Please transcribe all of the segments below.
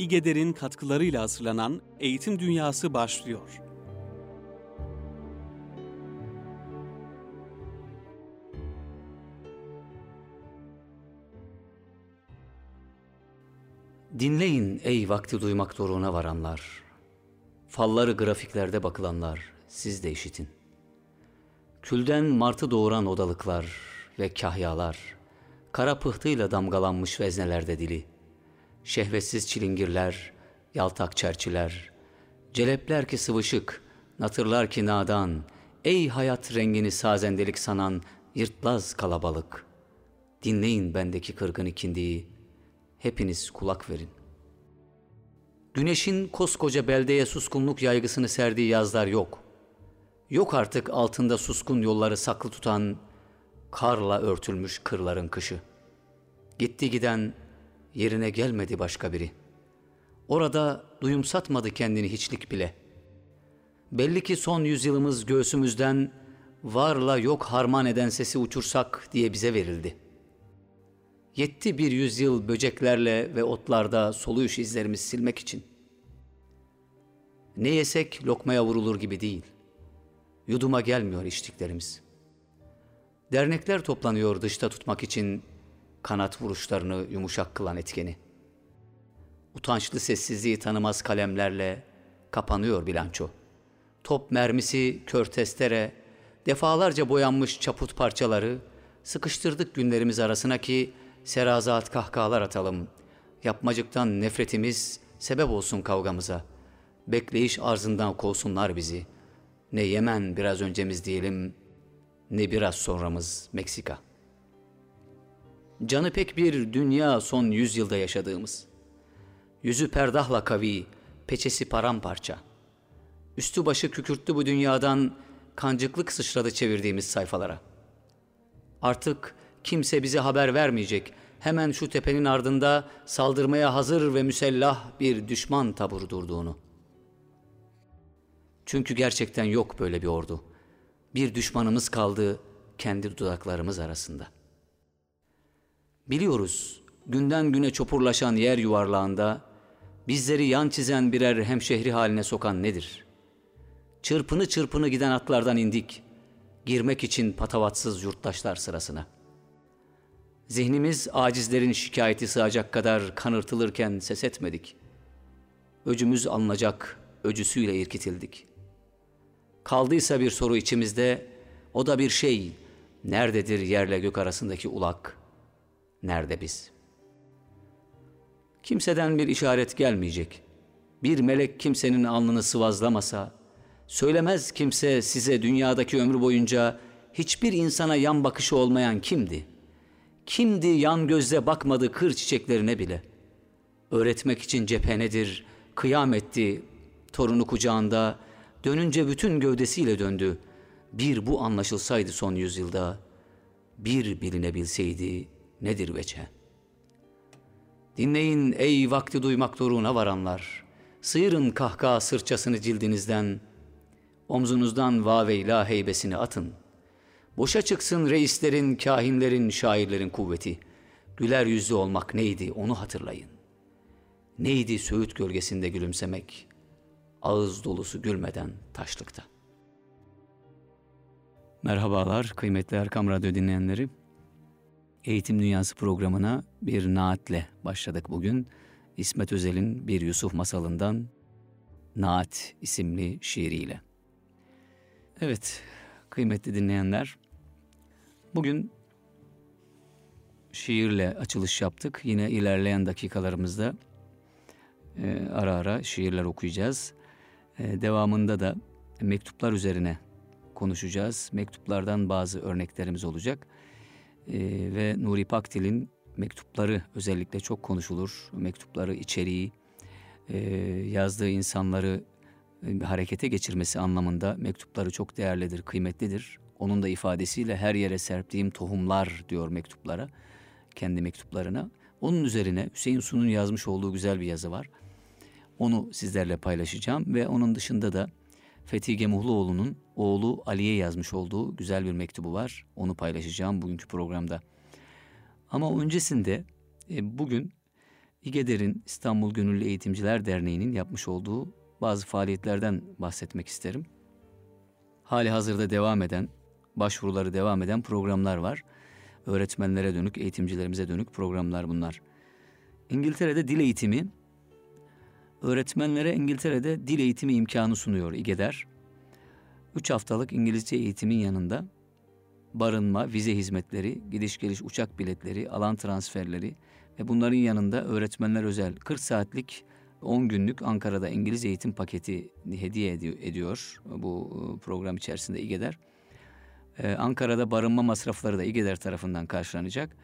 İGEDER'in katkılarıyla hazırlanan Eğitim Dünyası başlıyor. Dinleyin ey vakti duymak doruğuna varanlar. Falları grafiklerde bakılanlar, siz de işitin. Külden martı doğuran odalıklar ve kahyalar, kara pıhtıyla damgalanmış veznelerde dili, şehvetsiz çilingirler, yaltak çerçiler, celepler ki sıvışık, natırlar ki nadan, ey hayat rengini sazendelik sanan yırtlaz kalabalık. Dinleyin bendeki kırgın ikindiyi, hepiniz kulak verin. Güneşin koskoca beldeye suskunluk yaygısını serdiği yazlar yok. Yok artık altında suskun yolları saklı tutan, karla örtülmüş kırların kışı. Gitti giden yerine gelmedi başka biri. Orada duyum satmadı kendini hiçlik bile. Belli ki son yüzyılımız göğsümüzden varla yok harman eden sesi uçursak diye bize verildi. Yetti bir yüzyıl böceklerle ve otlarda soluyuş izlerimizi silmek için. Ne yesek lokmaya vurulur gibi değil. Yuduma gelmiyor içtiklerimiz. Dernekler toplanıyor dışta tutmak için kanat vuruşlarını yumuşak kılan etkeni. Utançlı sessizliği tanımaz kalemlerle kapanıyor bilanço. Top mermisi, kör testere, defalarca boyanmış çaput parçaları sıkıştırdık günlerimiz arasına ki serazat kahkahalar atalım. Yapmacıktan nefretimiz sebep olsun kavgamıza. Bekleyiş arzından kovsunlar bizi. Ne Yemen biraz öncemiz diyelim, ne biraz sonramız Meksika. Canı pek bir dünya son yüzyılda yaşadığımız. Yüzü perdahla kavi, peçesi paramparça. Üstü başı kükürttü bu dünyadan kancıklık sıçradı çevirdiğimiz sayfalara. Artık kimse bize haber vermeyecek. Hemen şu tepenin ardında saldırmaya hazır ve müsellah bir düşman taburu durduğunu. Çünkü gerçekten yok böyle bir ordu. Bir düşmanımız kaldı kendi dudaklarımız arasında. Biliyoruz günden güne çopurlaşan yer yuvarlağında bizleri yan çizen birer hemşehri haline sokan nedir? Çırpını çırpını giden atlardan indik. Girmek için patavatsız yurttaşlar sırasına.'' Zihnimiz acizlerin şikayeti sığacak kadar kanırtılırken ses etmedik. Öcümüz alınacak, öcüsüyle irkitildik. Kaldıysa bir soru içimizde, o da bir şey, nerededir yerle gök arasındaki ulak, nerede biz? Kimseden bir işaret gelmeyecek. Bir melek kimsenin alnını sıvazlamasa, söylemez kimse size dünyadaki ömrü boyunca hiçbir insana yan bakışı olmayan kimdi?'' Kimdi yan gözle bakmadı kır çiçeklerine bile. Öğretmek için cephenedir, kıyam etti. Torunu kucağında, dönünce bütün gövdesiyle döndü. Bir bu anlaşılsaydı son yüzyılda, bir bilinebilseydi nedir veçe? Dinleyin ey vakti duymak doruğuna varanlar. Sıyırın kahkaha sırçasını cildinizden, omzunuzdan vaveyla heybesini atın.'' Boşa çıksın reislerin, kahinlerin, şairlerin kuvveti. Güler yüzlü olmak neydi onu hatırlayın. Neydi söğüt gölgesinde gülümsemek? Ağız dolusu gülmeden taşlıkta. Merhabalar kıymetli Erkam Radyo dinleyenleri. Eğitim Dünyası programına bir naatle başladık bugün. İsmet Özel'in bir Yusuf masalından Naat isimli şiiriyle. Evet, kıymetli dinleyenler, bugün şiirle açılış yaptık. Yine ilerleyen dakikalarımızda e, ara ara şiirler okuyacağız. E, devamında da mektuplar üzerine konuşacağız. Mektuplardan bazı örneklerimiz olacak. E, ve Nuri Pakdil'in mektupları özellikle çok konuşulur. Mektupları, içeriği, e, yazdığı insanları e, harekete geçirmesi anlamında mektupları çok değerlidir, kıymetlidir. Onun da ifadesiyle her yere serptiğim tohumlar diyor mektuplara, kendi mektuplarına. Onun üzerine Hüseyin Sun'un yazmış olduğu güzel bir yazı var. Onu sizlerle paylaşacağım ve onun dışında da Fethi Gemuhluoğlu'nun oğlu Ali'ye yazmış olduğu güzel bir mektubu var. Onu paylaşacağım bugünkü programda. Ama öncesinde e, bugün İGEDER'in İstanbul Gönüllü Eğitimciler Derneği'nin yapmış olduğu bazı faaliyetlerden bahsetmek isterim. Hali hazırda devam eden, başvuruları devam eden programlar var. Öğretmenlere dönük, eğitimcilerimize dönük programlar bunlar. İngiltere'de dil eğitimi, öğretmenlere İngiltere'de dil eğitimi imkanı sunuyor İGEDER. 3 haftalık İngilizce eğitimin yanında barınma, vize hizmetleri, gidiş geliş uçak biletleri, alan transferleri ve bunların yanında öğretmenler özel 40 saatlik 10 günlük Ankara'da İngiliz eğitim paketi hediye ediyor bu e, program içerisinde İGEDER. Ee, Ankara'da barınma masrafları da İGEDER tarafından karşılanacak.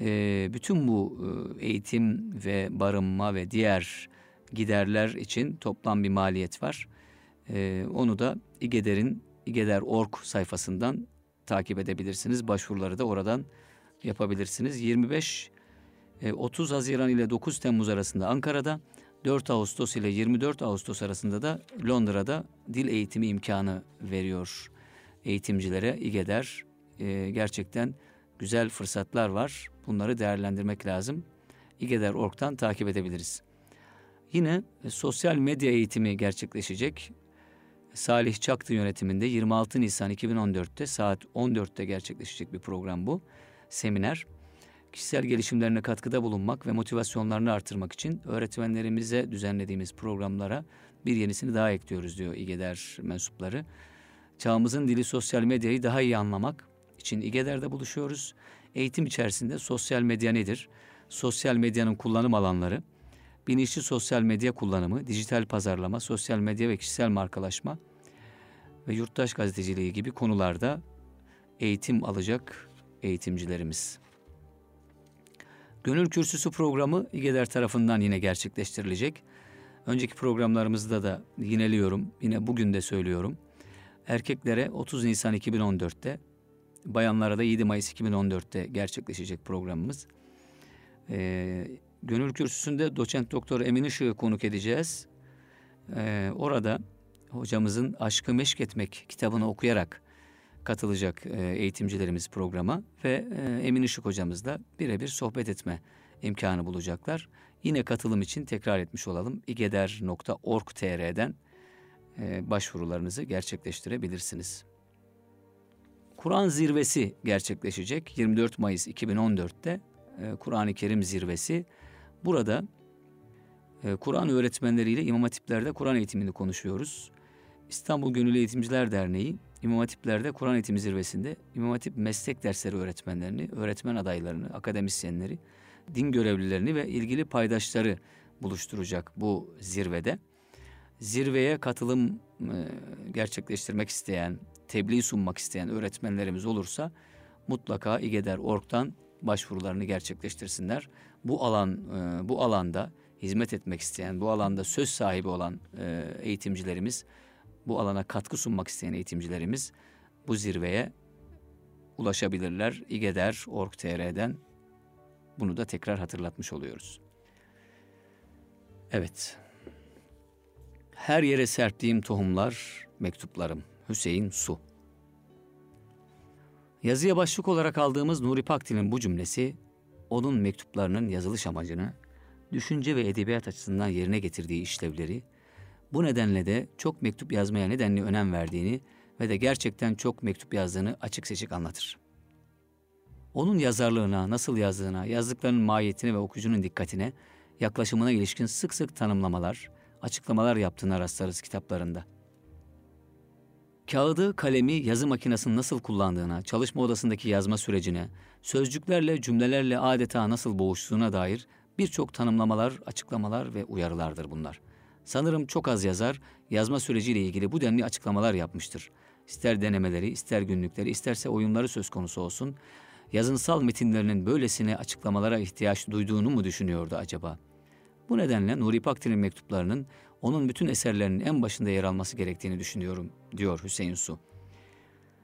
Ee, bütün bu e, eğitim ve barınma ve diğer giderler için toplam bir maliyet var. Ee, onu da İGEDER'in İGEDER.org sayfasından takip edebilirsiniz. Başvuruları da oradan yapabilirsiniz. 25 30 e, Haziran ile 9 Temmuz arasında Ankara'da, 4 Ağustos ile 24 Ağustos arasında da Londra'da dil eğitimi imkanı veriyor eğitimcilere İGEDER. E, gerçekten güzel fırsatlar var. Bunları değerlendirmek lazım. İGEDER.org'dan takip edebiliriz. Yine e, sosyal medya eğitimi gerçekleşecek. Salih Çaktı yönetiminde 26 Nisan 2014'te saat 14'te gerçekleşecek bir program bu. Seminer. Kişisel gelişimlerine katkıda bulunmak ve motivasyonlarını artırmak için öğretmenlerimize düzenlediğimiz programlara bir yenisini daha ekliyoruz diyor İGEDER mensupları. Çağımızın dili sosyal medyayı daha iyi anlamak için İGEDER'de buluşuyoruz. Eğitim içerisinde sosyal medya nedir? Sosyal medyanın kullanım alanları, bilinçli sosyal medya kullanımı, dijital pazarlama, sosyal medya ve kişisel markalaşma ve yurttaş gazeteciliği gibi konularda eğitim alacak eğitimcilerimiz. Gönül Kürsüsü programı İGEDER tarafından yine gerçekleştirilecek. Önceki programlarımızda da yineliyorum, yine bugün de söylüyorum. Erkeklere 30 Nisan 2014'te, bayanlara da 7 Mayıs 2014'te gerçekleşecek programımız. Ee, Gönül Kürsüsü'nde doçent doktor Emin Işık'ı konuk edeceğiz. Ee, orada hocamızın Aşkı Meşk Etmek kitabını okuyarak katılacak e, eğitimcilerimiz programa ve e, Emin Işık hocamızla birebir sohbet etme imkanı bulacaklar. Yine katılım için tekrar etmiş olalım. igeder.org.tr'den e, başvurularınızı gerçekleştirebilirsiniz. Kur'an zirvesi gerçekleşecek 24 Mayıs 2014'te Kur'an-ı Kerim zirvesi. Burada Kur'an öğretmenleriyle imam hatiplerde Kur'an eğitimini konuşuyoruz. İstanbul Gönüllü Eğitimciler Derneği İmam Hatipler'de Kur'an Eğitimi Zirvesi'nde İmam Hatip meslek dersleri öğretmenlerini, öğretmen adaylarını, akademisyenleri, din görevlilerini ve ilgili paydaşları buluşturacak bu zirvede. Zirveye katılım e, gerçekleştirmek isteyen, tebliğ sunmak isteyen öğretmenlerimiz olursa mutlaka İGEDER.org'dan başvurularını gerçekleştirsinler. Bu alan e, bu alanda hizmet etmek isteyen, bu alanda söz sahibi olan e, eğitimcilerimiz bu alana katkı sunmak isteyen eğitimcilerimiz bu zirveye ulaşabilirler. igeder.org.tr'den bunu da tekrar hatırlatmış oluyoruz. Evet. Her yere serptiğim tohumlar, mektuplarım. Hüseyin Su. Yazıya başlık olarak aldığımız Nuri Pakdil'in bu cümlesi, onun mektuplarının yazılış amacını, düşünce ve edebiyat açısından yerine getirdiği işlevleri bu nedenle de çok mektup yazmaya nedenli önem verdiğini ve de gerçekten çok mektup yazdığını açık seçik anlatır. Onun yazarlığına, nasıl yazdığına, yazdıklarının mahiyetine ve okuyucunun dikkatine, yaklaşımına ilişkin sık sık tanımlamalar, açıklamalar yaptığına rastlarız kitaplarında. Kağıdı, kalemi, yazı makinesini nasıl kullandığına, çalışma odasındaki yazma sürecine, sözcüklerle, cümlelerle adeta nasıl boğuştuğuna dair birçok tanımlamalar, açıklamalar ve uyarılardır bunlar.'' Sanırım çok az yazar yazma süreciyle ilgili bu denli açıklamalar yapmıştır. İster denemeleri, ister günlükleri, isterse oyunları söz konusu olsun. Yazınsal metinlerinin böylesine açıklamalara ihtiyaç duyduğunu mu düşünüyordu acaba? Bu nedenle Nuri Pakdil'in mektuplarının onun bütün eserlerinin en başında yer alması gerektiğini düşünüyorum, diyor Hüseyin Su.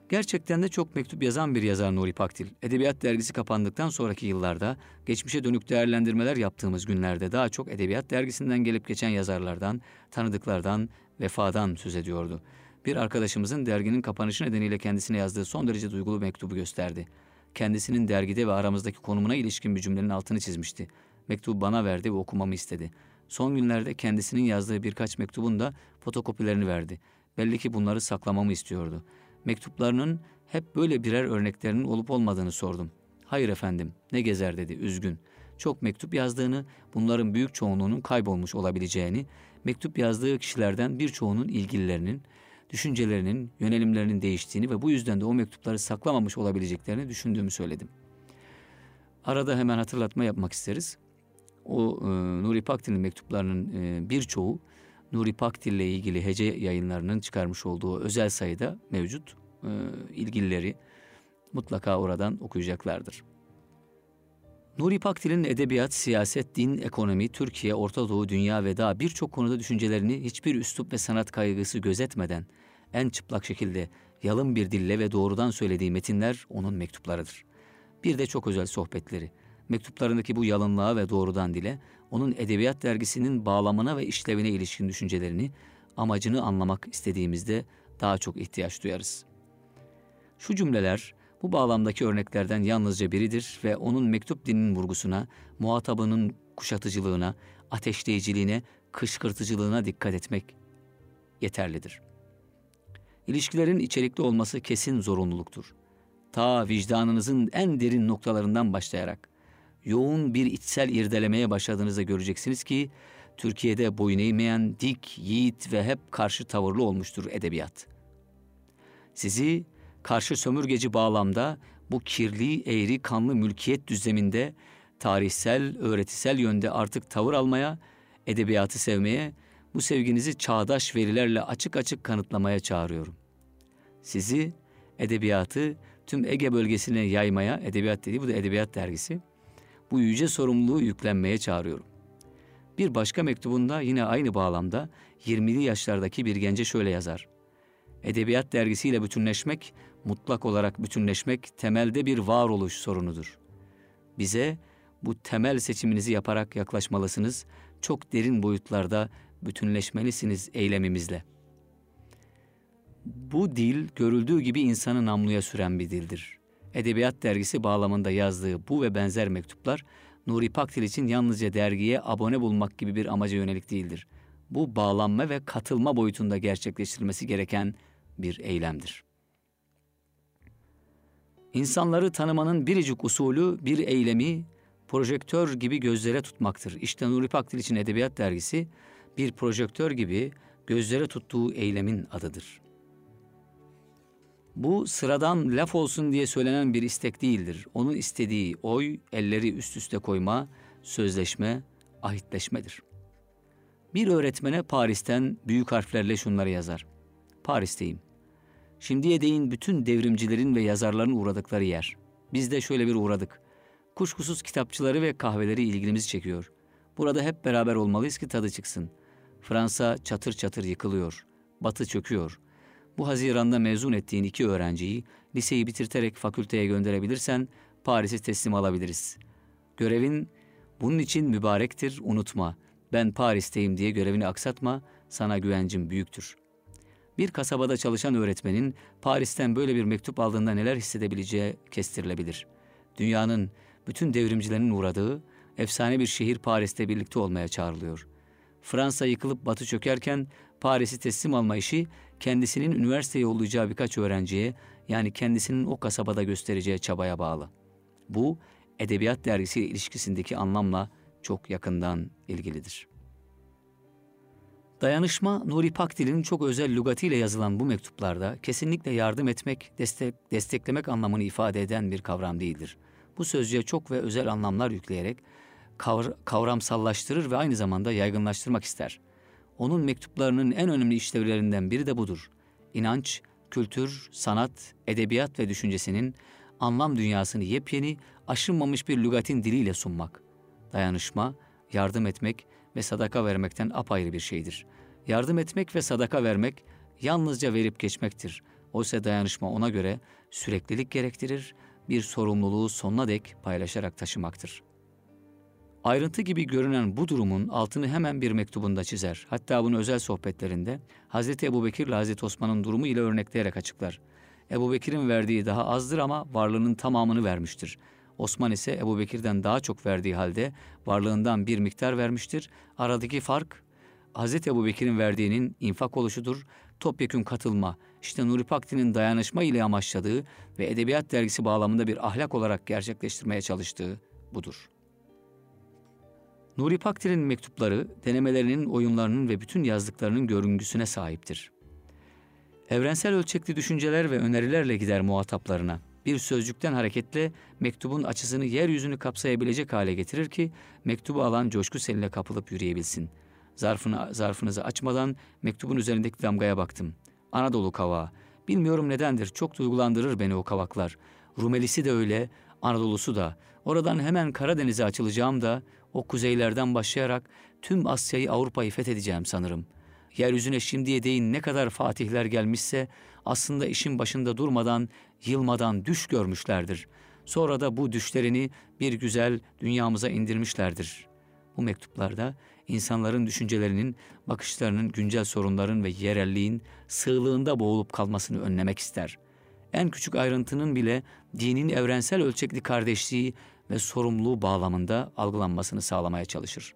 Gerçekten de çok mektup yazan bir yazar Nuri Pakdil. Edebiyat dergisi kapandıktan sonraki yıllarda, geçmişe dönük değerlendirmeler yaptığımız günlerde daha çok Edebiyat dergisinden gelip geçen yazarlardan, tanıdıklardan, vefadan söz ediyordu. Bir arkadaşımızın derginin kapanışı nedeniyle kendisine yazdığı son derece duygulu mektubu gösterdi. Kendisinin dergide ve aramızdaki konumuna ilişkin bir cümlenin altını çizmişti. Mektubu bana verdi ve okumamı istedi. Son günlerde kendisinin yazdığı birkaç mektubun da fotokopilerini verdi. Belli ki bunları saklamamı istiyordu. Mektuplarının hep böyle birer örneklerinin olup olmadığını sordum. Hayır efendim, ne gezer dedi, üzgün. Çok mektup yazdığını, bunların büyük çoğunluğunun kaybolmuş olabileceğini, mektup yazdığı kişilerden birçoğunun ilgililerinin, düşüncelerinin, yönelimlerinin değiştiğini ve bu yüzden de o mektupları saklamamış olabileceklerini düşündüğümü söyledim. Arada hemen hatırlatma yapmak isteriz. O e, Nuri Pakdil'in mektuplarının e, birçoğu Nuri Pakdil ile ilgili hece yayınlarının çıkarmış olduğu özel sayıda mevcut. E, ilgilileri mutlaka oradan okuyacaklardır. Nuri Pakdil'in edebiyat, siyaset, din, ekonomi, Türkiye, Orta Doğu, dünya ve daha birçok konuda düşüncelerini hiçbir üslup ve sanat kaygısı gözetmeden en çıplak şekilde yalın bir dille ve doğrudan söylediği metinler onun mektuplarıdır. Bir de çok özel sohbetleri. Mektuplarındaki bu yalınlığa ve doğrudan dile, onun edebiyat dergisinin bağlamına ve işlevine ilişkin düşüncelerini, amacını anlamak istediğimizde daha çok ihtiyaç duyarız. Şu cümleler bu bağlamdaki örneklerden yalnızca biridir ve onun mektup dilinin vurgusuna, muhatabının kuşatıcılığına, ateşleyiciliğine, kışkırtıcılığına dikkat etmek yeterlidir. İlişkilerin içerikli olması kesin zorunluluktur. Ta vicdanınızın en derin noktalarından başlayarak yoğun bir içsel irdelemeye başladığınızda göreceksiniz ki Türkiye'de boyun eğmeyen, dik, yiğit ve hep karşı tavırlı olmuştur edebiyat. Sizi karşı sömürgeci bağlamda bu kirli, eğri, kanlı mülkiyet düzleminde tarihsel, öğretisel yönde artık tavır almaya, edebiyatı sevmeye, bu sevginizi çağdaş verilerle açık açık kanıtlamaya çağırıyorum. Sizi edebiyatı tüm Ege bölgesine yaymaya, edebiyat dediği bu da edebiyat dergisi, bu yüce sorumluluğu yüklenmeye çağırıyorum. Bir başka mektubunda yine aynı bağlamda 20'li yaşlardaki bir gence şöyle yazar. Edebiyat dergisiyle bütünleşmek, mutlak olarak bütünleşmek temelde bir varoluş sorunudur. Bize bu temel seçiminizi yaparak yaklaşmalısınız, çok derin boyutlarda bütünleşmelisiniz eylemimizle. Bu dil görüldüğü gibi insanı namluya süren bir dildir. Edebiyat dergisi bağlamında yazdığı bu ve benzer mektuplar Nuri Pakdil için yalnızca dergiye abone bulmak gibi bir amaca yönelik değildir. Bu bağlanma ve katılma boyutunda gerçekleştirilmesi gereken bir eylemdir. İnsanları tanımanın biricik usulü bir eylemi projektör gibi gözlere tutmaktır. İşte Nuri Pakdil için Edebiyat Dergisi bir projektör gibi gözlere tuttuğu eylemin adıdır. Bu sıradan laf olsun diye söylenen bir istek değildir. Onun istediği oy, elleri üst üste koyma, sözleşme, ahitleşmedir. Bir öğretmene Paris'ten büyük harflerle şunları yazar. Paris'teyim. Şimdiye değin bütün devrimcilerin ve yazarların uğradıkları yer. Biz de şöyle bir uğradık. Kuşkusuz kitapçıları ve kahveleri ilgimizi çekiyor. Burada hep beraber olmalıyız ki tadı çıksın. Fransa çatır çatır yıkılıyor. Batı çöküyor. Bu Haziran'da mezun ettiğin iki öğrenciyi liseyi bitirterek fakülteye gönderebilirsen Paris'i teslim alabiliriz. Görevin bunun için mübarektir, unutma. Ben Paris'teyim diye görevini aksatma, sana güvencim büyüktür. Bir kasabada çalışan öğretmenin Paris'ten böyle bir mektup aldığında neler hissedebileceği kestirilebilir. Dünyanın bütün devrimcilerin uğradığı efsane bir şehir Paris'te birlikte olmaya çağrılıyor. Fransa yıkılıp batı çökerken Paris'i teslim alma işi kendisinin üniversiteye yollayacağı birkaç öğrenciye yani kendisinin o kasabada göstereceği çabaya bağlı. Bu edebiyat dergisi ilişkisindeki anlamla çok yakından ilgilidir. Dayanışma Nuri Pakdil'in çok özel lügatiyle yazılan bu mektuplarda kesinlikle yardım etmek, destek, desteklemek anlamını ifade eden bir kavram değildir. Bu sözcüğe çok ve özel anlamlar yükleyerek kavr- kavramsallaştırır ve aynı zamanda yaygınlaştırmak ister. Onun mektuplarının en önemli işlevlerinden biri de budur. İnanç, kültür, sanat, edebiyat ve düşüncesinin anlam dünyasını yepyeni, aşınmamış bir lügatin diliyle sunmak. Dayanışma, yardım etmek ve sadaka vermekten apayrı bir şeydir. Yardım etmek ve sadaka vermek yalnızca verip geçmektir. Oysa dayanışma ona göre süreklilik gerektirir, bir sorumluluğu sonuna dek paylaşarak taşımaktır. Ayrıntı gibi görünen bu durumun altını hemen bir mektubunda çizer. Hatta bunu özel sohbetlerinde Hz. Ebu Bekir ile Hz. Osman'ın durumu ile örnekleyerek açıklar. Ebu Bekir'in verdiği daha azdır ama varlığının tamamını vermiştir. Osman ise Ebu Bekir'den daha çok verdiği halde varlığından bir miktar vermiştir. Aradaki fark Hz. Ebu Bekir'in verdiğinin infak oluşudur. Topyekün katılma, işte Nuri Pakti'nin dayanışma ile amaçladığı ve Edebiyat Dergisi bağlamında bir ahlak olarak gerçekleştirmeye çalıştığı budur. Nuri Pakti'nin mektupları, denemelerinin, oyunlarının ve bütün yazdıklarının görüngüsüne sahiptir. Evrensel ölçekli düşünceler ve önerilerle gider muhataplarına. Bir sözcükten hareketle mektubun açısını yeryüzünü kapsayabilecek hale getirir ki mektubu alan coşku seline kapılıp yürüyebilsin. Zarfını, zarfınızı açmadan mektubun üzerindeki damgaya baktım. Anadolu kavağı. Bilmiyorum nedendir. Çok duygulandırır beni o kavaklar. Rumelisi de öyle, Anadolu'su da. Oradan hemen Karadeniz'e açılacağım da o kuzeylerden başlayarak tüm Asya'yı Avrupa'yı fethedeceğim sanırım. Yeryüzüne şimdiye değin ne kadar fatihler gelmişse aslında işin başında durmadan, yılmadan düş görmüşlerdir. Sonra da bu düşlerini bir güzel dünyamıza indirmişlerdir. Bu mektuplarda insanların düşüncelerinin, bakışlarının güncel sorunların ve yerelliğin sığlığında boğulup kalmasını önlemek ister. En küçük ayrıntının bile dinin evrensel ölçekli kardeşliği ve sorumluluğu bağlamında algılanmasını sağlamaya çalışır.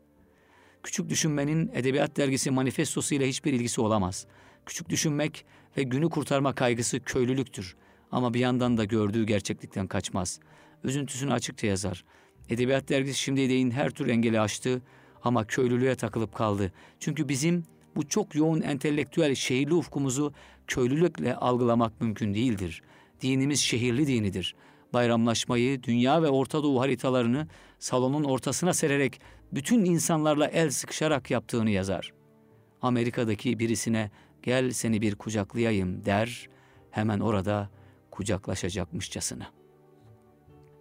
Küçük düşünmenin edebiyat dergisi manifestosu ile hiçbir ilgisi olamaz. Küçük düşünmek ve günü kurtarma kaygısı köylülüktür. Ama bir yandan da gördüğü gerçeklikten kaçmaz. Üzüntüsünü açıkça yazar. Edebiyat dergisi şimdi değin her tür engeli aştı ama köylülüğe takılıp kaldı. Çünkü bizim bu çok yoğun entelektüel şehirli ufkumuzu köylülükle algılamak mümkün değildir. Dinimiz şehirli dinidir. Bayramlaşmayı, dünya ve Orta Doğu haritalarını salonun ortasına sererek bütün insanlarla el sıkışarak yaptığını yazar. Amerika'daki birisine gel seni bir kucaklayayım der, hemen orada kucaklaşacakmışçasına.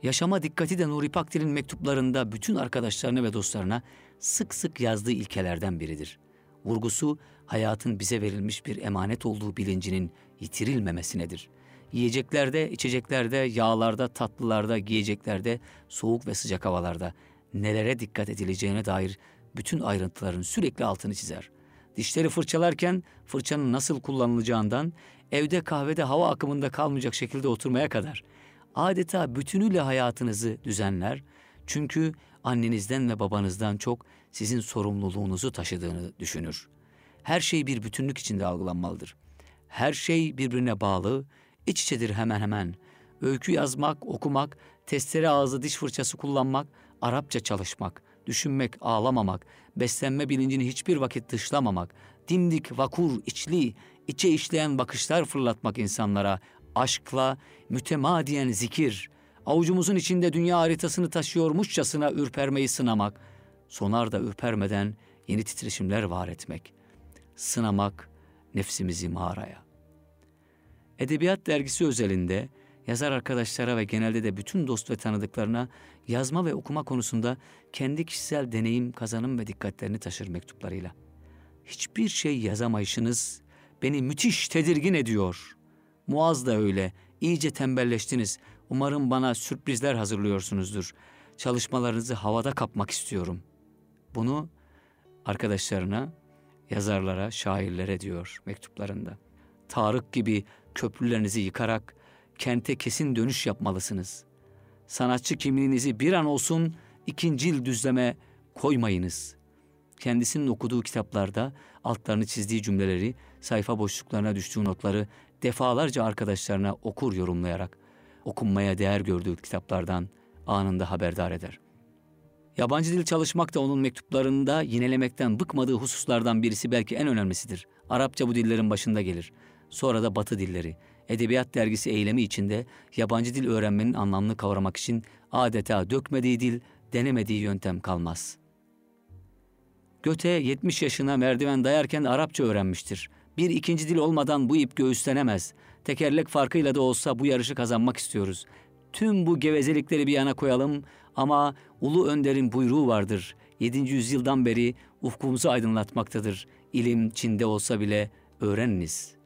Yaşama dikkati de Nuri Pakdil'in mektuplarında bütün arkadaşlarına ve dostlarına sık sık yazdığı ilkelerden biridir. Vurgusu hayatın bize verilmiş bir emanet olduğu bilincinin yitirilmemesinedir. Yiyeceklerde, içeceklerde, yağlarda, tatlılarda, giyeceklerde, soğuk ve sıcak havalarda nelere dikkat edileceğine dair bütün ayrıntıların sürekli altını çizer. Dişleri fırçalarken fırçanın nasıl kullanılacağından, evde kahvede hava akımında kalmayacak şekilde oturmaya kadar adeta bütünüyle hayatınızı düzenler. Çünkü annenizden ve babanızdan çok sizin sorumluluğunuzu taşıdığını düşünür. Her şey bir bütünlük içinde algılanmalıdır. Her şey birbirine bağlı, iç içedir hemen hemen. Öykü yazmak, okumak, testere ağzı diş fırçası kullanmak, Arapça çalışmak, düşünmek, ağlamamak, beslenme bilincini hiçbir vakit dışlamamak, dimdik, vakur, içli, içe işleyen bakışlar fırlatmak insanlara, aşkla, mütemadiyen zikir, avucumuzun içinde dünya haritasını taşıyormuşçasına ürpermeyi sınamak, sonar da ürpermeden yeni titreşimler var etmek, sınamak nefsimizi mağaraya. Edebiyat dergisi özelinde yazar arkadaşlara ve genelde de bütün dost ve tanıdıklarına yazma ve okuma konusunda kendi kişisel deneyim, kazanım ve dikkatlerini taşır mektuplarıyla. Hiçbir şey yazamayışınız beni müthiş tedirgin ediyor. Muaz da öyle. İyice tembelleştiniz. Umarım bana sürprizler hazırlıyorsunuzdur. Çalışmalarınızı havada kapmak istiyorum. Bunu arkadaşlarına, yazarlara, şairlere diyor mektuplarında. Tarık gibi köprülerinizi yıkarak kente kesin dönüş yapmalısınız. Sanatçı kimliğinizi bir an olsun ikincil düzleme koymayınız. Kendisinin okuduğu kitaplarda altlarını çizdiği cümleleri, sayfa boşluklarına düştüğü notları defalarca arkadaşlarına okur yorumlayarak okunmaya değer gördüğü kitaplardan anında haberdar eder. Yabancı dil çalışmak da onun mektuplarında yinelemekten bıkmadığı hususlardan birisi belki en önemlisidir. Arapça bu dillerin başında gelir. Sonra da Batı dilleri. Edebiyat dergisi eylemi içinde yabancı dil öğrenmenin anlamını kavramak için adeta dökmediği dil, denemediği yöntem kalmaz. Göte 70 yaşına merdiven dayarken Arapça öğrenmiştir. Bir ikinci dil olmadan bu ip göğüslenemez. Tekerlek farkıyla da olsa bu yarışı kazanmak istiyoruz. Tüm bu gevezelikleri bir yana koyalım ama Ulu Önder'in buyruğu vardır. 7. yüzyıldan beri ufkumuzu aydınlatmaktadır. İlim Çin'de olsa bile öğreniniz.''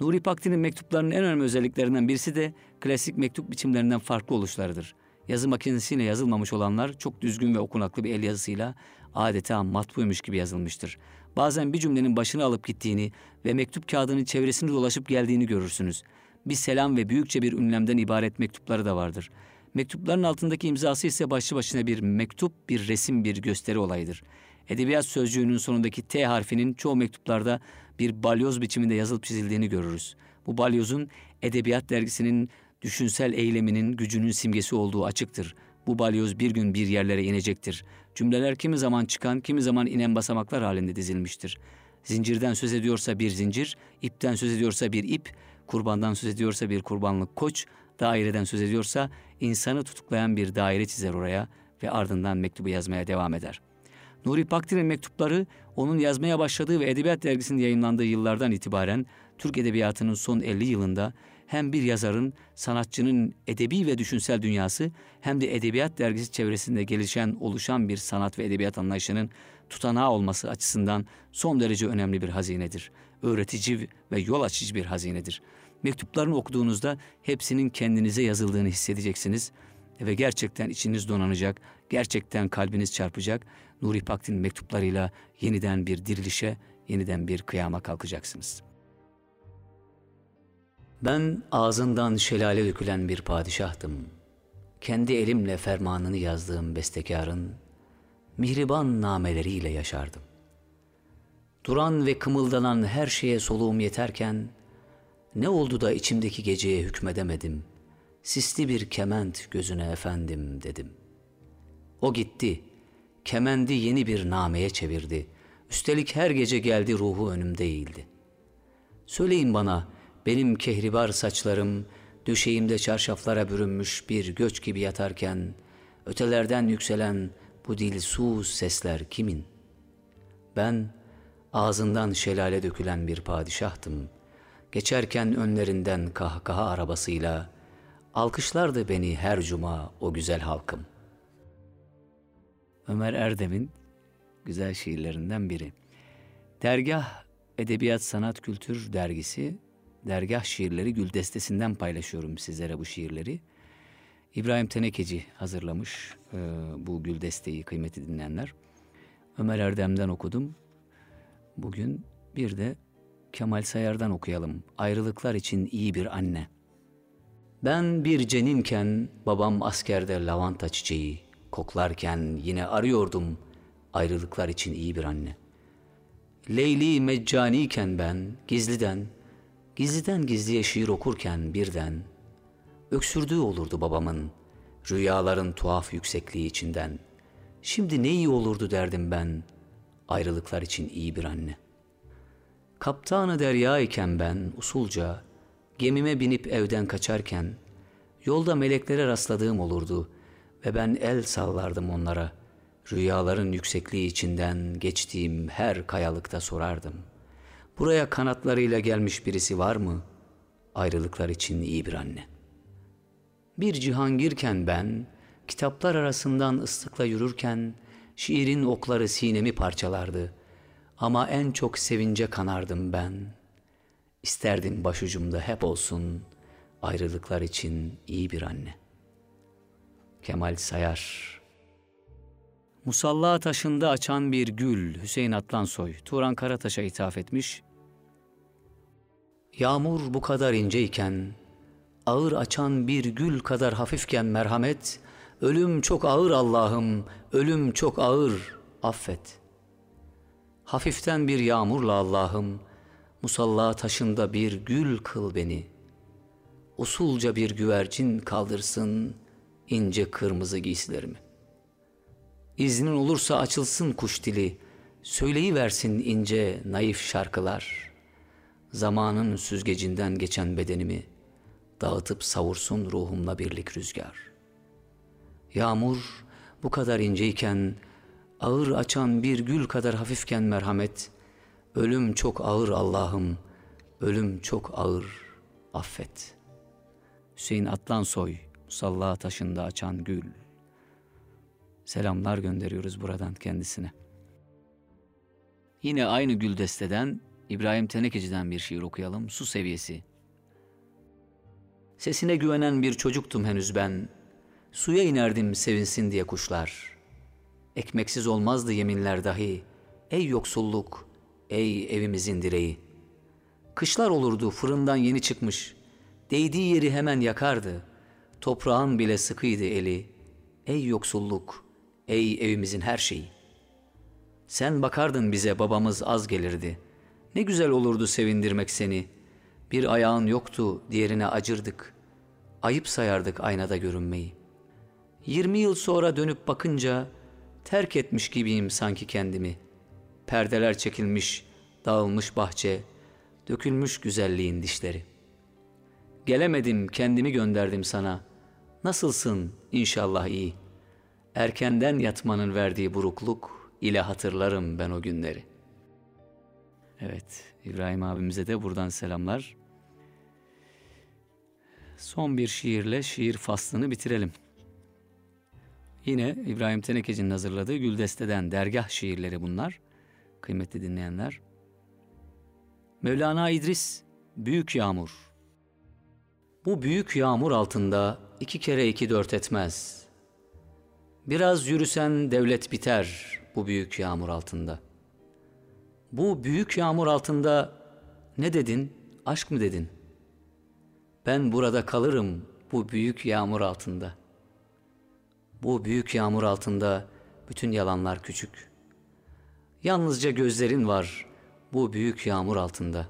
Nuri Pakti'nin mektuplarının en önemli özelliklerinden birisi de klasik mektup biçimlerinden farklı oluşlarıdır. Yazı makinesiyle yazılmamış olanlar çok düzgün ve okunaklı bir el yazısıyla adeta matbuymuş gibi yazılmıştır. Bazen bir cümlenin başını alıp gittiğini ve mektup kağıdının çevresini dolaşıp geldiğini görürsünüz. Bir selam ve büyükçe bir ünlemden ibaret mektupları da vardır. Mektupların altındaki imzası ise başlı başına bir mektup, bir resim, bir gösteri olayıdır. Edebiyat sözcüğünün sonundaki T harfinin çoğu mektuplarda bir balyoz biçiminde yazılıp çizildiğini görürüz. Bu balyozun edebiyat dergisinin düşünsel eyleminin gücünün simgesi olduğu açıktır. Bu balyoz bir gün bir yerlere inecektir. Cümleler kimi zaman çıkan, kimi zaman inen basamaklar halinde dizilmiştir. Zincirden söz ediyorsa bir zincir, ipten söz ediyorsa bir ip, kurbandan söz ediyorsa bir kurbanlık koç, daireden söz ediyorsa insanı tutuklayan bir daire çizer oraya ve ardından mektubu yazmaya devam eder. Nuri Pakdil'in mektupları onun yazmaya başladığı ve Edebiyat Dergisi'nde yayınlandığı yıllardan itibaren Türk Edebiyatı'nın son 50 yılında hem bir yazarın, sanatçının edebi ve düşünsel dünyası hem de Edebiyat Dergisi çevresinde gelişen, oluşan bir sanat ve edebiyat anlayışının tutanağı olması açısından son derece önemli bir hazinedir. Öğretici ve yol açıcı bir hazinedir. Mektuplarını okuduğunuzda hepsinin kendinize yazıldığını hissedeceksiniz ve gerçekten içiniz donanacak, gerçekten kalbiniz çarpacak. Nuri Pakdin mektuplarıyla yeniden bir dirilişe, yeniden bir kıyama kalkacaksınız. Ben ağzından şelale dökülen bir padişahtım. Kendi elimle fermanını yazdığım bestekarın mihriban nameleriyle yaşardım. Duran ve kımıldanan her şeye soluğum yeterken ne oldu da içimdeki geceye hükmedemedim. Sisli bir kement gözüne efendim dedim. O gitti. Kemendi yeni bir nameye çevirdi. Üstelik her gece geldi ruhu önümde eğildi. Söyleyin bana benim kehribar saçlarım düşeğimde çarşaflara bürünmüş bir göç gibi yatarken ötelerden yükselen bu dilsuz sesler kimin? Ben ağzından şelale dökülen bir padişahtım. Geçerken önlerinden kahkaha arabasıyla alkışlardı beni her cuma o güzel halkım. Ömer Erdem'in güzel şiirlerinden biri. Dergah Edebiyat Sanat Kültür Dergisi Dergah Şiirleri Gül Destesi'nden paylaşıyorum sizlere bu şiirleri. İbrahim Tenekeci hazırlamış e, bu gül desteği kıymeti dinleyenler. Ömer Erdem'den okudum. Bugün bir de Kemal Sayar'dan okuyalım. Ayrılıklar için iyi bir anne. Ben bir ceninken babam askerde lavanta çiçeği koklarken yine arıyordum ayrılıklar için iyi bir anne. Leyli meccaniyken ben gizliden, gizliden gizliye şiir okurken birden öksürdüğü olurdu babamın rüyaların tuhaf yüksekliği içinden. Şimdi ne iyi olurdu derdim ben ayrılıklar için iyi bir anne. Kaptanı derya iken ben usulca gemime binip evden kaçarken yolda meleklere rastladığım olurdu ve ben el sallardım onlara. Rüyaların yüksekliği içinden geçtiğim her kayalıkta sorardım. Buraya kanatlarıyla gelmiş birisi var mı? Ayrılıklar için iyi bir anne. Bir cihangirken ben, kitaplar arasından ıslıkla yürürken, şiirin okları sinemi parçalardı. Ama en çok sevince kanardım ben. İsterdim başucumda hep olsun, ayrılıklar için iyi bir anne. Kemal Sayar Musalla taşında açan bir gül Hüseyin Atlansoy Turan Karataş'a ithaf etmiş. Yağmur bu kadar inceyken, ağır açan bir gül kadar hafifken merhamet, ölüm çok ağır Allah'ım, ölüm çok ağır, affet. Hafiften bir yağmurla Allah'ım, musalla taşında bir gül kıl beni. Usulca bir güvercin kaldırsın ince kırmızı giysilerimi. İznin olursa açılsın kuş dili, söyleyiversin ince naif şarkılar. Zamanın süzgecinden geçen bedenimi, dağıtıp savursun ruhumla birlik rüzgar. Yağmur bu kadar inceyken, ağır açan bir gül kadar hafifken merhamet, ölüm çok ağır Allah'ım, ölüm çok ağır, affet. Hüseyin Atlansoy, Musalla taşında açan gül. Selamlar gönderiyoruz buradan kendisine. Yine aynı gül desteden İbrahim Tenekeci'den bir şiir okuyalım. Su seviyesi. Sesine güvenen bir çocuktum henüz ben. Suya inerdim sevinsin diye kuşlar. Ekmeksiz olmazdı yeminler dahi. Ey yoksulluk, ey evimizin direği. Kışlar olurdu fırından yeni çıkmış. Değdiği yeri hemen yakardı. Toprağın bile sıkıydı eli. Ey yoksulluk, ey evimizin her şeyi. Sen bakardın bize babamız az gelirdi. Ne güzel olurdu sevindirmek seni. Bir ayağın yoktu, diğerine acırdık. Ayıp sayardık aynada görünmeyi. Yirmi yıl sonra dönüp bakınca terk etmiş gibiyim sanki kendimi. Perdeler çekilmiş, dağılmış bahçe, dökülmüş güzelliğin dişleri. Gelemedim, kendimi gönderdim sana. Nasılsın? İnşallah iyi. Erkenden yatmanın verdiği burukluk ile hatırlarım ben o günleri. Evet, İbrahim abimize de buradan selamlar. Son bir şiirle şiir faslını bitirelim. Yine İbrahim Tenekeci'nin hazırladığı Güldeste'den dergah şiirleri bunlar. Kıymetli dinleyenler. Mevlana İdris, Büyük Yağmur. Bu büyük yağmur altında iki kere iki dört etmez. Biraz yürüsen devlet biter bu büyük yağmur altında. Bu büyük yağmur altında ne dedin, aşk mı dedin? Ben burada kalırım bu büyük yağmur altında. Bu büyük yağmur altında bütün yalanlar küçük. Yalnızca gözlerin var bu büyük yağmur altında.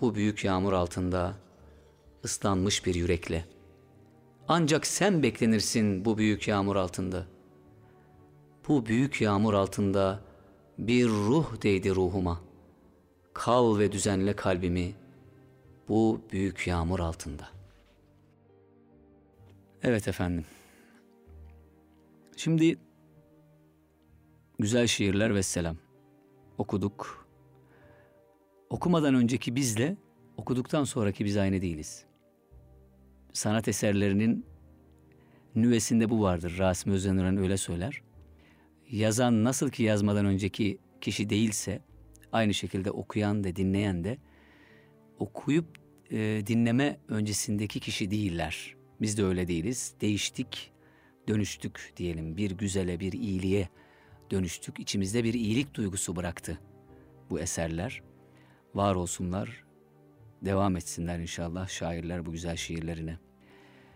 Bu büyük yağmur altında ıslanmış bir yürekle. Ancak sen beklenirsin bu büyük yağmur altında. Bu büyük yağmur altında bir ruh değdi ruhuma. Kal ve düzenle kalbimi bu büyük yağmur altında. Evet efendim. Şimdi güzel şiirler ve selam. Okuduk. Okumadan önceki bizle okuduktan sonraki biz aynı değiliz. Sanat eserlerinin nüvesinde bu vardır. Rasim Özenören öyle söyler. Yazan nasıl ki yazmadan önceki kişi değilse aynı şekilde okuyan da dinleyen de okuyup e, dinleme öncesindeki kişi değiller. Biz de öyle değiliz. Değiştik, dönüştük diyelim. Bir güzele, bir iyiliğe dönüştük. İçimizde bir iyilik duygusu bıraktı bu eserler. Var olsunlar, devam etsinler inşallah şairler bu güzel şiirlerine.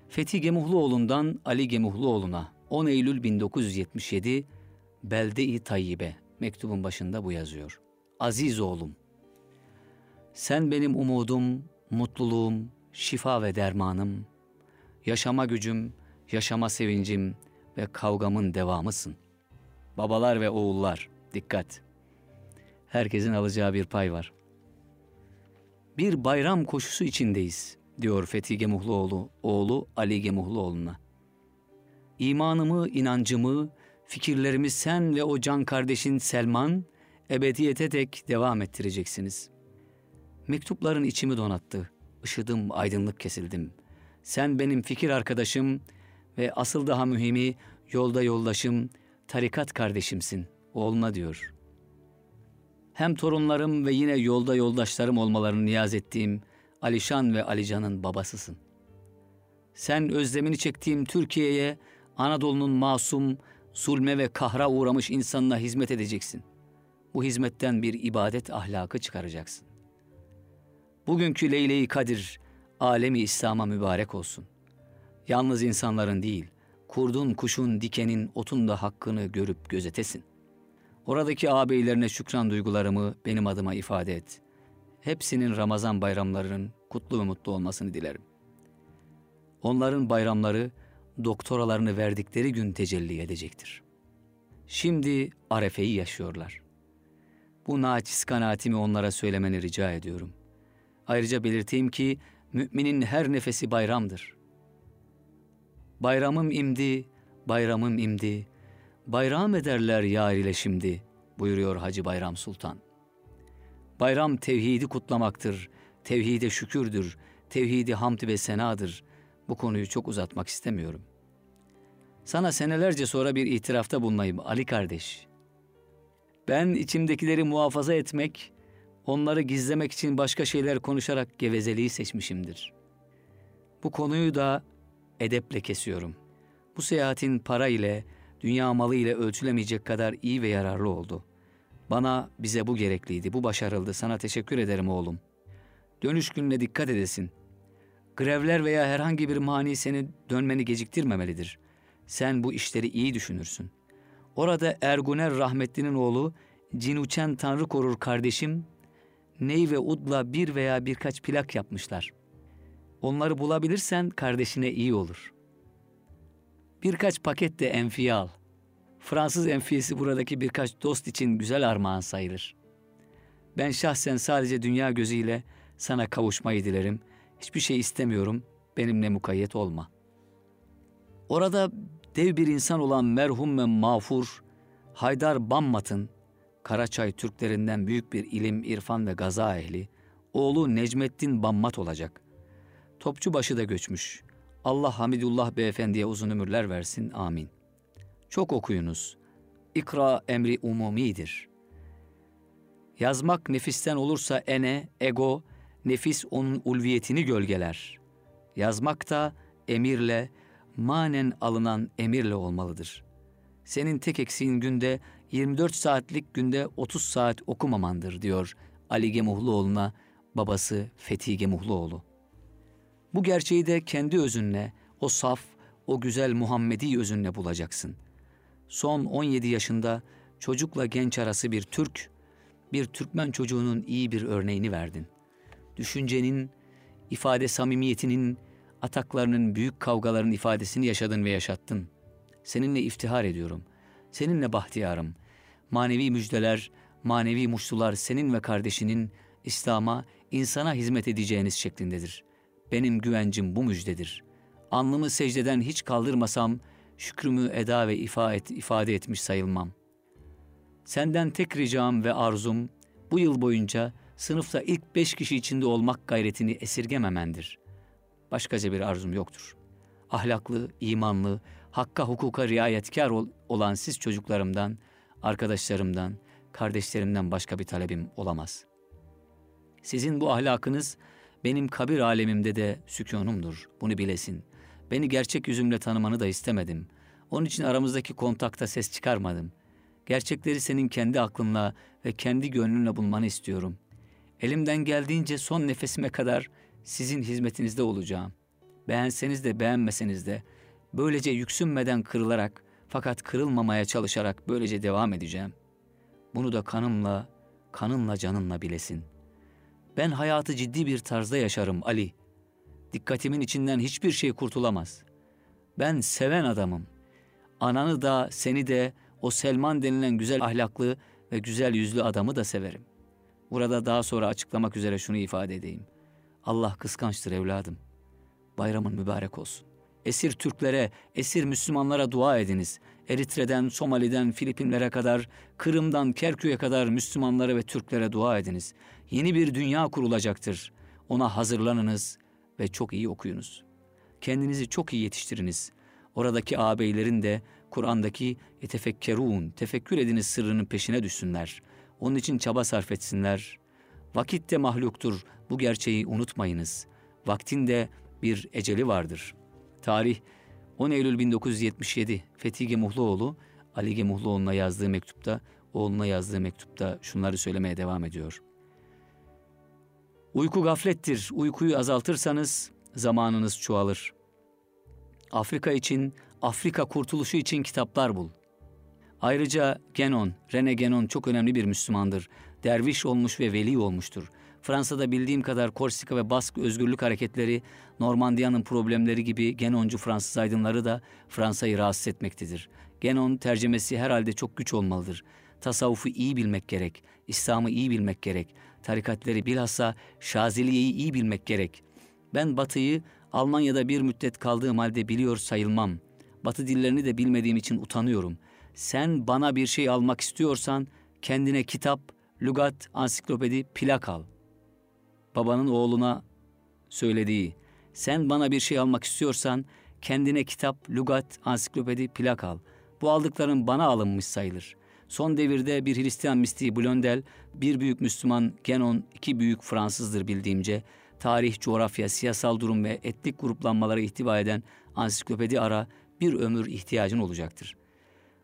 Fethi Gemuhluoğlu'ndan Ali Gemuhluoğlu'na 10 Eylül 1977 Belde-i Tayyibe mektubun başında bu yazıyor. Aziz oğlum, sen benim umudum, mutluluğum, şifa ve dermanım, yaşama gücüm, yaşama sevincim ve kavgamın devamısın. Babalar ve oğullar, dikkat. Herkesin alacağı bir pay var. Bir bayram koşusu içindeyiz, diyor Fethi Gemuhluoğlu, oğlu Ali Gemuhluoğlu'na. İmanımı, inancımı, fikirlerimi sen ve o can kardeşin Selman, ebediyete dek devam ettireceksiniz. Mektupların içimi donattı. Işıdım, aydınlık kesildim. Sen benim fikir arkadaşım ve asıl daha mühimi yolda yoldaşım, tarikat kardeşimsin. Oğluna diyor. Hem torunlarım ve yine yolda yoldaşlarım olmalarını niyaz ettiğim Alişan ve Alican'ın babasısın. Sen özlemini çektiğim Türkiye'ye Anadolu'nun masum, zulme ve kahra uğramış insanına hizmet edeceksin. Bu hizmetten bir ibadet ahlakı çıkaracaksın. Bugünkü Leyle-i Kadir, alemi İslam'a mübarek olsun. Yalnız insanların değil, kurdun, kuşun, dikenin, otun da hakkını görüp gözetesin. Oradaki ağabeylerine şükran duygularımı benim adıma ifade et. Hepsinin Ramazan bayramlarının kutlu ve mutlu olmasını dilerim. Onların bayramları doktoralarını verdikleri gün tecelli edecektir. Şimdi Arefe'yi yaşıyorlar. Bu naçiz kanaatimi onlara söylemeni rica ediyorum. Ayrıca belirteyim ki müminin her nefesi bayramdır. Bayramım imdi, bayramım imdi, bayram ederler yar ile şimdi buyuruyor Hacı Bayram Sultan. Bayram tevhidi kutlamaktır, tevhide şükürdür, tevhidi hamd ve senadır. Bu konuyu çok uzatmak istemiyorum. Sana senelerce sonra bir itirafta bulunayım Ali kardeş. Ben içimdekileri muhafaza etmek, onları gizlemek için başka şeyler konuşarak gevezeliği seçmişimdir. Bu konuyu da edeple kesiyorum. Bu seyahatin para ile, dünya malı ile ölçülemeyecek kadar iyi ve yararlı oldu. Bana, bize bu gerekliydi, bu başarıldı. Sana teşekkür ederim oğlum. Dönüş gününe dikkat edesin. Grevler veya herhangi bir mani seni dönmeni geciktirmemelidir. Sen bu işleri iyi düşünürsün. Orada Erguner rahmetlinin oğlu Cinuçen Tanrı korur kardeşim Ney ve Ud'la bir veya birkaç plak yapmışlar. Onları bulabilirsen kardeşine iyi olur. Birkaç paket de enfiye al. Fransız enfiyesi buradaki birkaç dost için güzel armağan sayılır. Ben şahsen sadece dünya gözüyle sana kavuşmayı dilerim. Hiçbir şey istemiyorum. Benimle mukayyet olma. Orada dev bir insan olan merhum ve mağfur Haydar Bammat'ın Karaçay Türklerinden büyük bir ilim, irfan ve gaza ehli, oğlu Necmettin Bammat olacak. Topçubaşı da göçmüş. Allah Hamidullah Beyefendi'ye uzun ömürler versin. Amin. Çok okuyunuz. İkra emri umumidir. Yazmak nefisten olursa ene, ego, nefis onun ulviyetini gölgeler. Yazmak da emirle, manen alınan emirle olmalıdır. Senin tek eksiğin günde 24 saatlik günde 30 saat okumamandır diyor Ali Gemuhluoğlu'na babası Fethi Gemuhluoğlu. Bu gerçeği de kendi özünle, o saf, o güzel Muhammedi özünle bulacaksın. Son 17 yaşında çocukla genç arası bir Türk, bir Türkmen çocuğunun iyi bir örneğini verdin. Düşüncenin, ifade samimiyetinin, ataklarının, büyük kavgaların ifadesini yaşadın ve yaşattın. Seninle iftihar ediyorum. Seninle bahtiyarım. Manevi müjdeler, manevi muştular senin ve kardeşinin İslam'a, insana hizmet edeceğiniz şeklindedir. Benim güvencim bu müjdedir. Alnımı secdeden hiç kaldırmasam, şükrümü eda ve ifade etmiş sayılmam. Senden tek ricam ve arzum, bu yıl boyunca sınıfta ilk beş kişi içinde olmak gayretini esirgememendir. Başkaca bir arzum yoktur. Ahlaklı, imanlı, hakka hukuka riayetkar ol, olan siz çocuklarımdan, arkadaşlarımdan, kardeşlerimden başka bir talebim olamaz. Sizin bu ahlakınız benim kabir alemimde de sükunumdur. Bunu bilesin. Beni gerçek yüzümle tanımanı da istemedim. Onun için aramızdaki kontakta ses çıkarmadım. Gerçekleri senin kendi aklınla ve kendi gönlünle bulmanı istiyorum. Elimden geldiğince son nefesime kadar sizin hizmetinizde olacağım. Beğenseniz de beğenmeseniz de böylece yüksünmeden kırılarak fakat kırılmamaya çalışarak böylece devam edeceğim. Bunu da kanımla, kanınla canınla bilesin. Ben hayatı ciddi bir tarzda yaşarım Ali. Dikkatimin içinden hiçbir şey kurtulamaz. Ben seven adamım. Ananı da, seni de, o Selman denilen güzel ahlaklı ve güzel yüzlü adamı da severim. Burada daha sonra açıklamak üzere şunu ifade edeyim. Allah kıskançtır evladım. Bayramın mübarek olsun. Esir Türklere, esir Müslümanlara dua ediniz. Eritre'den, Somali'den, Filipinlere kadar, Kırım'dan Kerkük'e kadar Müslümanlara ve Türklere dua ediniz. Yeni bir dünya kurulacaktır. Ona hazırlanınız ve çok iyi okuyunuz. Kendinizi çok iyi yetiştiriniz. Oradaki ağabeylerin de Kur'an'daki etefekkerun, tefekkür ediniz sırrının peşine düşsünler. Onun için çaba sarf etsinler. Vakit de mahluktur, bu gerçeği unutmayınız. Vaktin de bir eceli vardır.'' Tarih 10 Eylül 1977 Fethi Gemuhluoğlu Ali Gemuhluoğlu'na yazdığı mektupta, oğluna yazdığı mektupta şunları söylemeye devam ediyor. Uyku gaflettir. Uykuyu azaltırsanız zamanınız çoğalır. Afrika için, Afrika kurtuluşu için kitaplar bul. Ayrıca Genon, Rene Genon çok önemli bir Müslümandır. Derviş olmuş ve veli olmuştur. Fransa'da bildiğim kadar Korsika ve Bask özgürlük hareketleri, Normandiya'nın problemleri gibi Genoncu Fransız aydınları da Fransa'yı rahatsız etmektedir. Genon tercümesi herhalde çok güç olmalıdır. Tasavvufu iyi bilmek gerek, İslam'ı iyi bilmek gerek, tarikatleri bilhassa Şaziliye'yi iyi bilmek gerek. Ben Batı'yı Almanya'da bir müddet kaldığım halde biliyor sayılmam. Batı dillerini de bilmediğim için utanıyorum. Sen bana bir şey almak istiyorsan kendine kitap, lügat, ansiklopedi, plak al.'' babanın oğluna söylediği, sen bana bir şey almak istiyorsan kendine kitap, lugat, ansiklopedi, plak al. Bu aldıkların bana alınmış sayılır. Son devirde bir Hristiyan mistiği Blondel, bir büyük Müslüman Genon, iki büyük Fransızdır bildiğimce, tarih, coğrafya, siyasal durum ve etnik gruplanmaları ihtiva eden ansiklopedi ara bir ömür ihtiyacın olacaktır.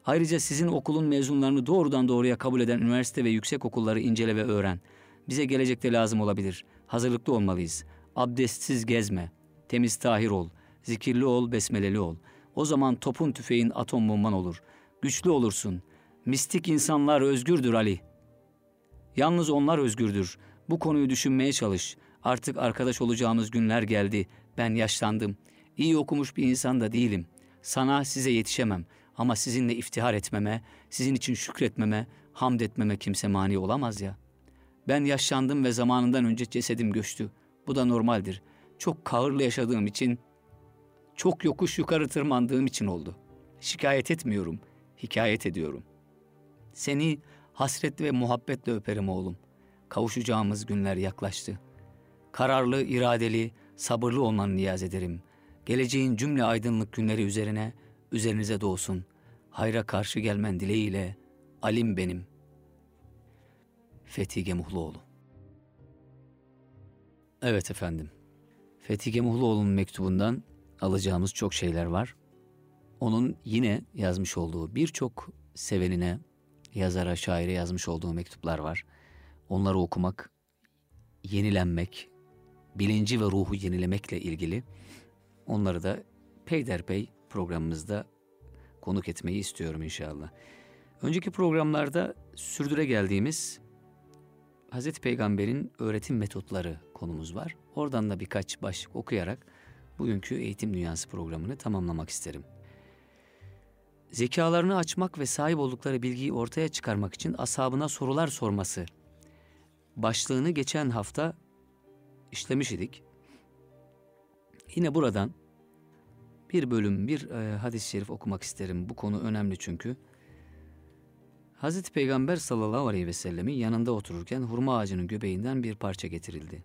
Ayrıca sizin okulun mezunlarını doğrudan doğruya kabul eden üniversite ve yüksek okulları incele ve öğren. Bize gelecekte lazım olabilir. Hazırlıklı olmalıyız. Abdestsiz gezme. Temiz tahir ol, zikirli ol, besmeleli ol. O zaman topun tüfeğin atom bomban olur. Güçlü olursun. Mistik insanlar özgürdür Ali. Yalnız onlar özgürdür. Bu konuyu düşünmeye çalış. Artık arkadaş olacağımız günler geldi. Ben yaşlandım. İyi okumuş bir insan da değilim. Sana size yetişemem ama sizinle iftihar etmeme, sizin için şükretmeme, hamd etmeme kimse mani olamaz ya. Ben yaşlandım ve zamanından önce cesedim göçtü. Bu da normaldir. Çok kahırlı yaşadığım için, çok yokuş yukarı tırmandığım için oldu. Şikayet etmiyorum, hikayet ediyorum. Seni hasret ve muhabbetle öperim oğlum. Kavuşacağımız günler yaklaştı. Kararlı, iradeli, sabırlı olmanı niyaz ederim. Geleceğin cümle aydınlık günleri üzerine, üzerinize doğsun. Hayra karşı gelmen dileğiyle, alim benim. Fethi Gemuhluoğlu Evet efendim. Fethi Gemuhluoğlu'nun mektubundan alacağımız çok şeyler var. Onun yine yazmış olduğu birçok sevenine, yazara, şaire yazmış olduğu mektuplar var. Onları okumak, yenilenmek, bilinci ve ruhu yenilemekle ilgili onları da peyderpey programımızda konuk etmeyi istiyorum inşallah. Önceki programlarda sürdüre geldiğimiz Hazreti Peygamber'in öğretim metotları konumuz var. Oradan da birkaç başlık okuyarak bugünkü Eğitim Dünyası programını tamamlamak isterim. Zekalarını açmak ve sahip oldukları bilgiyi ortaya çıkarmak için ashabına sorular sorması başlığını geçen hafta işlemiş idik. Yine buradan bir bölüm, bir e, hadis-i şerif okumak isterim. Bu konu önemli çünkü. Hazreti Peygamber sallallahu aleyhi ve sellemin yanında otururken hurma ağacının göbeğinden bir parça getirildi.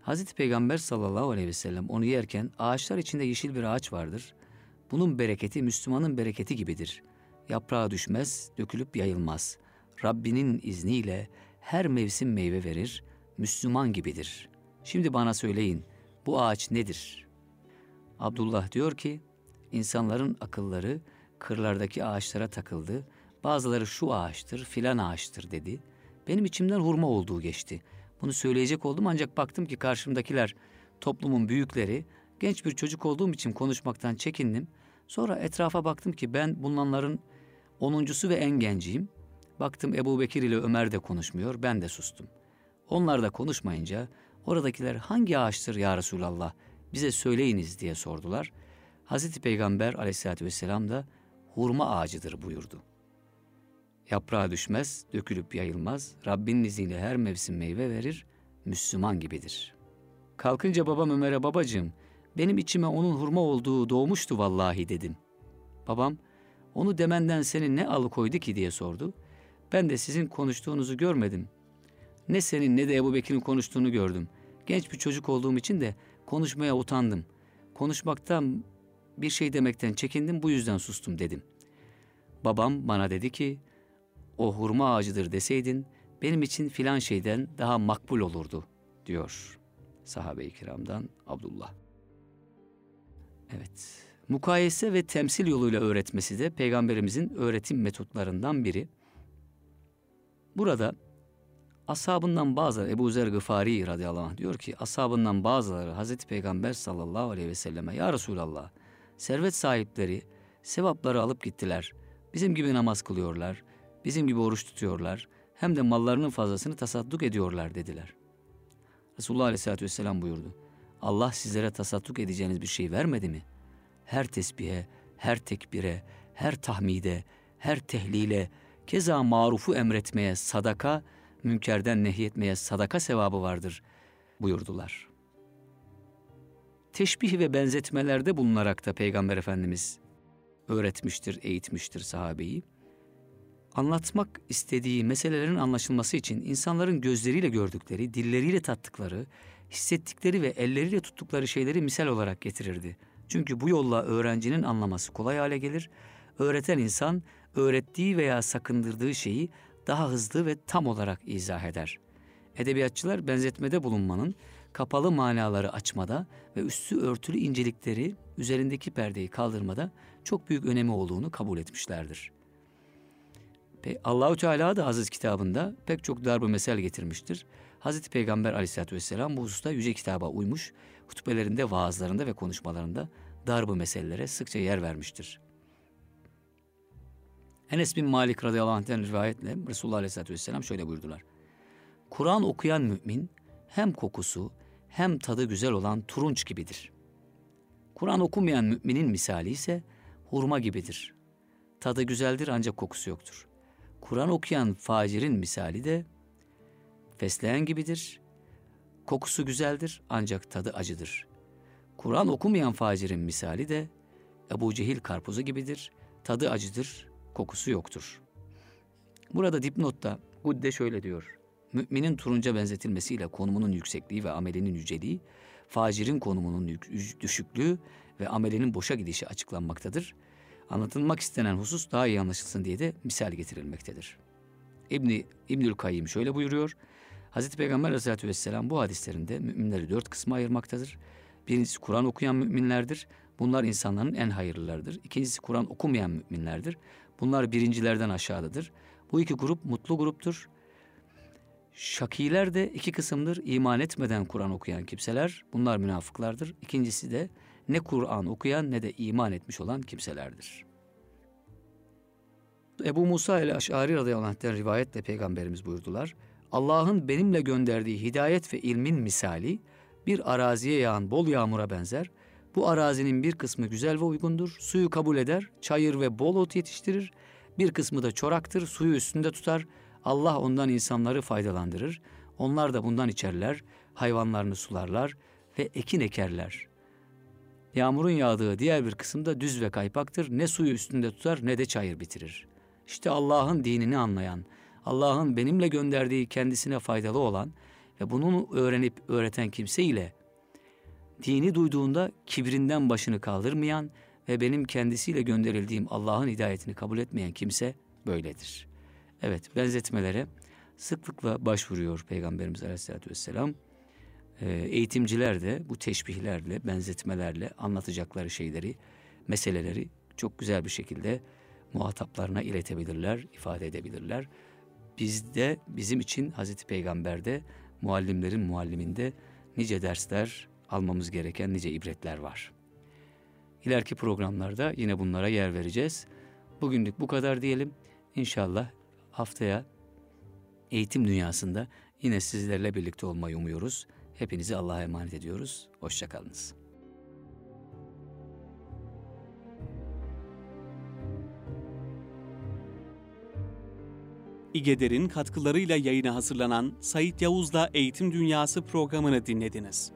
Hazreti Peygamber sallallahu aleyhi ve sellem onu yerken ağaçlar içinde yeşil bir ağaç vardır. Bunun bereketi Müslümanın bereketi gibidir. Yaprağı düşmez, dökülüp yayılmaz. Rabbinin izniyle her mevsim meyve verir, Müslüman gibidir. Şimdi bana söyleyin, bu ağaç nedir? Abdullah diyor ki, insanların akılları kırlardaki ağaçlara takıldı. Bazıları şu ağaçtır, filan ağaçtır dedi. Benim içimden hurma olduğu geçti. Bunu söyleyecek oldum ancak baktım ki karşımdakiler toplumun büyükleri. Genç bir çocuk olduğum için konuşmaktan çekindim. Sonra etrafa baktım ki ben bulunanların onuncusu ve en genciyim. Baktım Ebu Bekir ile Ömer de konuşmuyor, ben de sustum. Onlar da konuşmayınca oradakiler hangi ağaçtır ya Resulallah bize söyleyiniz diye sordular. Hazreti Peygamber aleyhissalatü vesselam da hurma ağacıdır buyurdu. Yaprağı düşmez, dökülüp yayılmaz, Rabbinin izniyle her mevsim meyve verir, Müslüman gibidir. Kalkınca babam Ömer'e babacığım, benim içime onun hurma olduğu doğmuştu vallahi dedim. Babam, onu demenden seni ne alıkoydu ki diye sordu. Ben de sizin konuştuğunuzu görmedim. Ne senin ne de Ebu Bekir'in konuştuğunu gördüm. Genç bir çocuk olduğum için de konuşmaya utandım. Konuşmaktan bir şey demekten çekindim bu yüzden sustum dedim. Babam bana dedi ki o hurma ağacıdır deseydin benim için filan şeyden daha makbul olurdu diyor sahabe-i kiramdan Abdullah. Evet. Mukayese ve temsil yoluyla öğretmesi de peygamberimizin öğretim metotlarından biri. Burada ashabından bazıları Ebu Zer Gıfari radıyallahu anh diyor ki ashabından bazıları Hazreti Peygamber sallallahu aleyhi ve selleme ya Resulallah servet sahipleri sevapları alıp gittiler. Bizim gibi namaz kılıyorlar, bizim gibi oruç tutuyorlar hem de mallarının fazlasını tasadduk ediyorlar dediler. Resulullah aleyhissalatü vesselam buyurdu. Allah sizlere tasadduk edeceğiniz bir şey vermedi mi? Her tesbihe, her tekbire, her tahmide, her tehlile, keza marufu emretmeye sadaka, münkerden nehyetmeye sadaka sevabı vardır buyurdular. Teşbih ve benzetmelerde bulunarak da Peygamber Efendimiz öğretmiştir, eğitmiştir sahabeyi. Anlatmak istediği meselelerin anlaşılması için insanların gözleriyle gördükleri, dilleriyle tattıkları, hissettikleri ve elleriyle tuttukları şeyleri misal olarak getirirdi. Çünkü bu yolla öğrencinin anlaması kolay hale gelir. Öğreten insan öğrettiği veya sakındırdığı şeyi daha hızlı ve tam olarak izah eder. Edebiyatçılar benzetmede bulunmanın kapalı manaları açmada ve üstü örtülü incelikleri üzerindeki perdeyi kaldırmada çok büyük önemi olduğunu kabul etmişlerdir. Allahü Teala da Aziz kitabında pek çok darbu mesel getirmiştir. Hazreti Peygamber Aleyhisselatü Vesselam bu hususta yüce kitaba uymuş. hutbelerinde, vaazlarında ve konuşmalarında darbu meselelere sıkça yer vermiştir. Enes bin Malik radıyallahu anh'ten rivayetle Resulullah aleyhissalatü vesselam şöyle buyurdular. Kur'an okuyan mümin hem kokusu hem tadı güzel olan turunç gibidir. Kur'an okumayan müminin misali ise hurma gibidir. Tadı güzeldir ancak kokusu yoktur. Kur'an okuyan facirin misali de fesleğen gibidir. Kokusu güzeldir ancak tadı acıdır. Kur'an okumayan facirin misali de Ebu Cehil karpuzu gibidir. Tadı acıdır, kokusu yoktur. Burada dipnotta Gudde şöyle diyor. Müminin turunca benzetilmesiyle konumunun yüksekliği ve amelinin yüceliği, facirin konumunun düşüklüğü ve amelinin boşa gidişi açıklanmaktadır. Anlatılmak istenen husus daha iyi anlaşılsın diye de misal getirilmektedir. İbni, İbnül Kayyim şöyle buyuruyor. Hazreti Peygamber Aleyhisselatü Vesselam bu hadislerinde müminleri dört kısma ayırmaktadır. Birincisi Kur'an okuyan müminlerdir. Bunlar insanların en hayırlılarıdır. İkincisi Kur'an okumayan müminlerdir. Bunlar birincilerden aşağıdadır. Bu iki grup mutlu gruptur. Şakiler de iki kısımdır. İman etmeden Kur'an okuyan kimseler. Bunlar münafıklardır. İkincisi de ne Kur'an okuyan ne de iman etmiş olan kimselerdir. Ebu Musa ile Aş'ari radıyallahu anh'ten rivayetle peygamberimiz buyurdular. Allah'ın benimle gönderdiği hidayet ve ilmin misali bir araziye yağan bol yağmura benzer. Bu arazinin bir kısmı güzel ve uygundur, suyu kabul eder, çayır ve bol ot yetiştirir. Bir kısmı da çoraktır, suyu üstünde tutar. Allah ondan insanları faydalandırır. Onlar da bundan içerler, hayvanlarını sularlar ve ekin ekerler. Yağmurun yağdığı diğer bir kısımda düz ve kaypaktır. Ne suyu üstünde tutar ne de çayır bitirir. İşte Allah'ın dinini anlayan, Allah'ın benimle gönderdiği kendisine faydalı olan ve bunu öğrenip öğreten kimse ile dini duyduğunda kibrinden başını kaldırmayan ve benim kendisiyle gönderildiğim Allah'ın hidayetini kabul etmeyen kimse böyledir. Evet benzetmelere sıklıkla başvuruyor Peygamberimiz Aleyhisselatü Vesselam. Ee, eğitimciler de bu teşbihlerle, benzetmelerle anlatacakları şeyleri, meseleleri çok güzel bir şekilde muhataplarına iletebilirler, ifade edebilirler. Bizde, bizim için Hazreti Peygamber'de, muallimlerin mualliminde nice dersler almamız gereken nice ibretler var. İleriki programlarda yine bunlara yer vereceğiz. Bugünlük bu kadar diyelim. İnşallah haftaya eğitim dünyasında yine sizlerle birlikte olmayı umuyoruz. Hepinizi Allah'a emanet ediyoruz. Hoşçakalınız. İgeder'in katkılarıyla yayına hazırlanan Sayit Yavuz'la Eğitim Dünyası programını dinlediniz.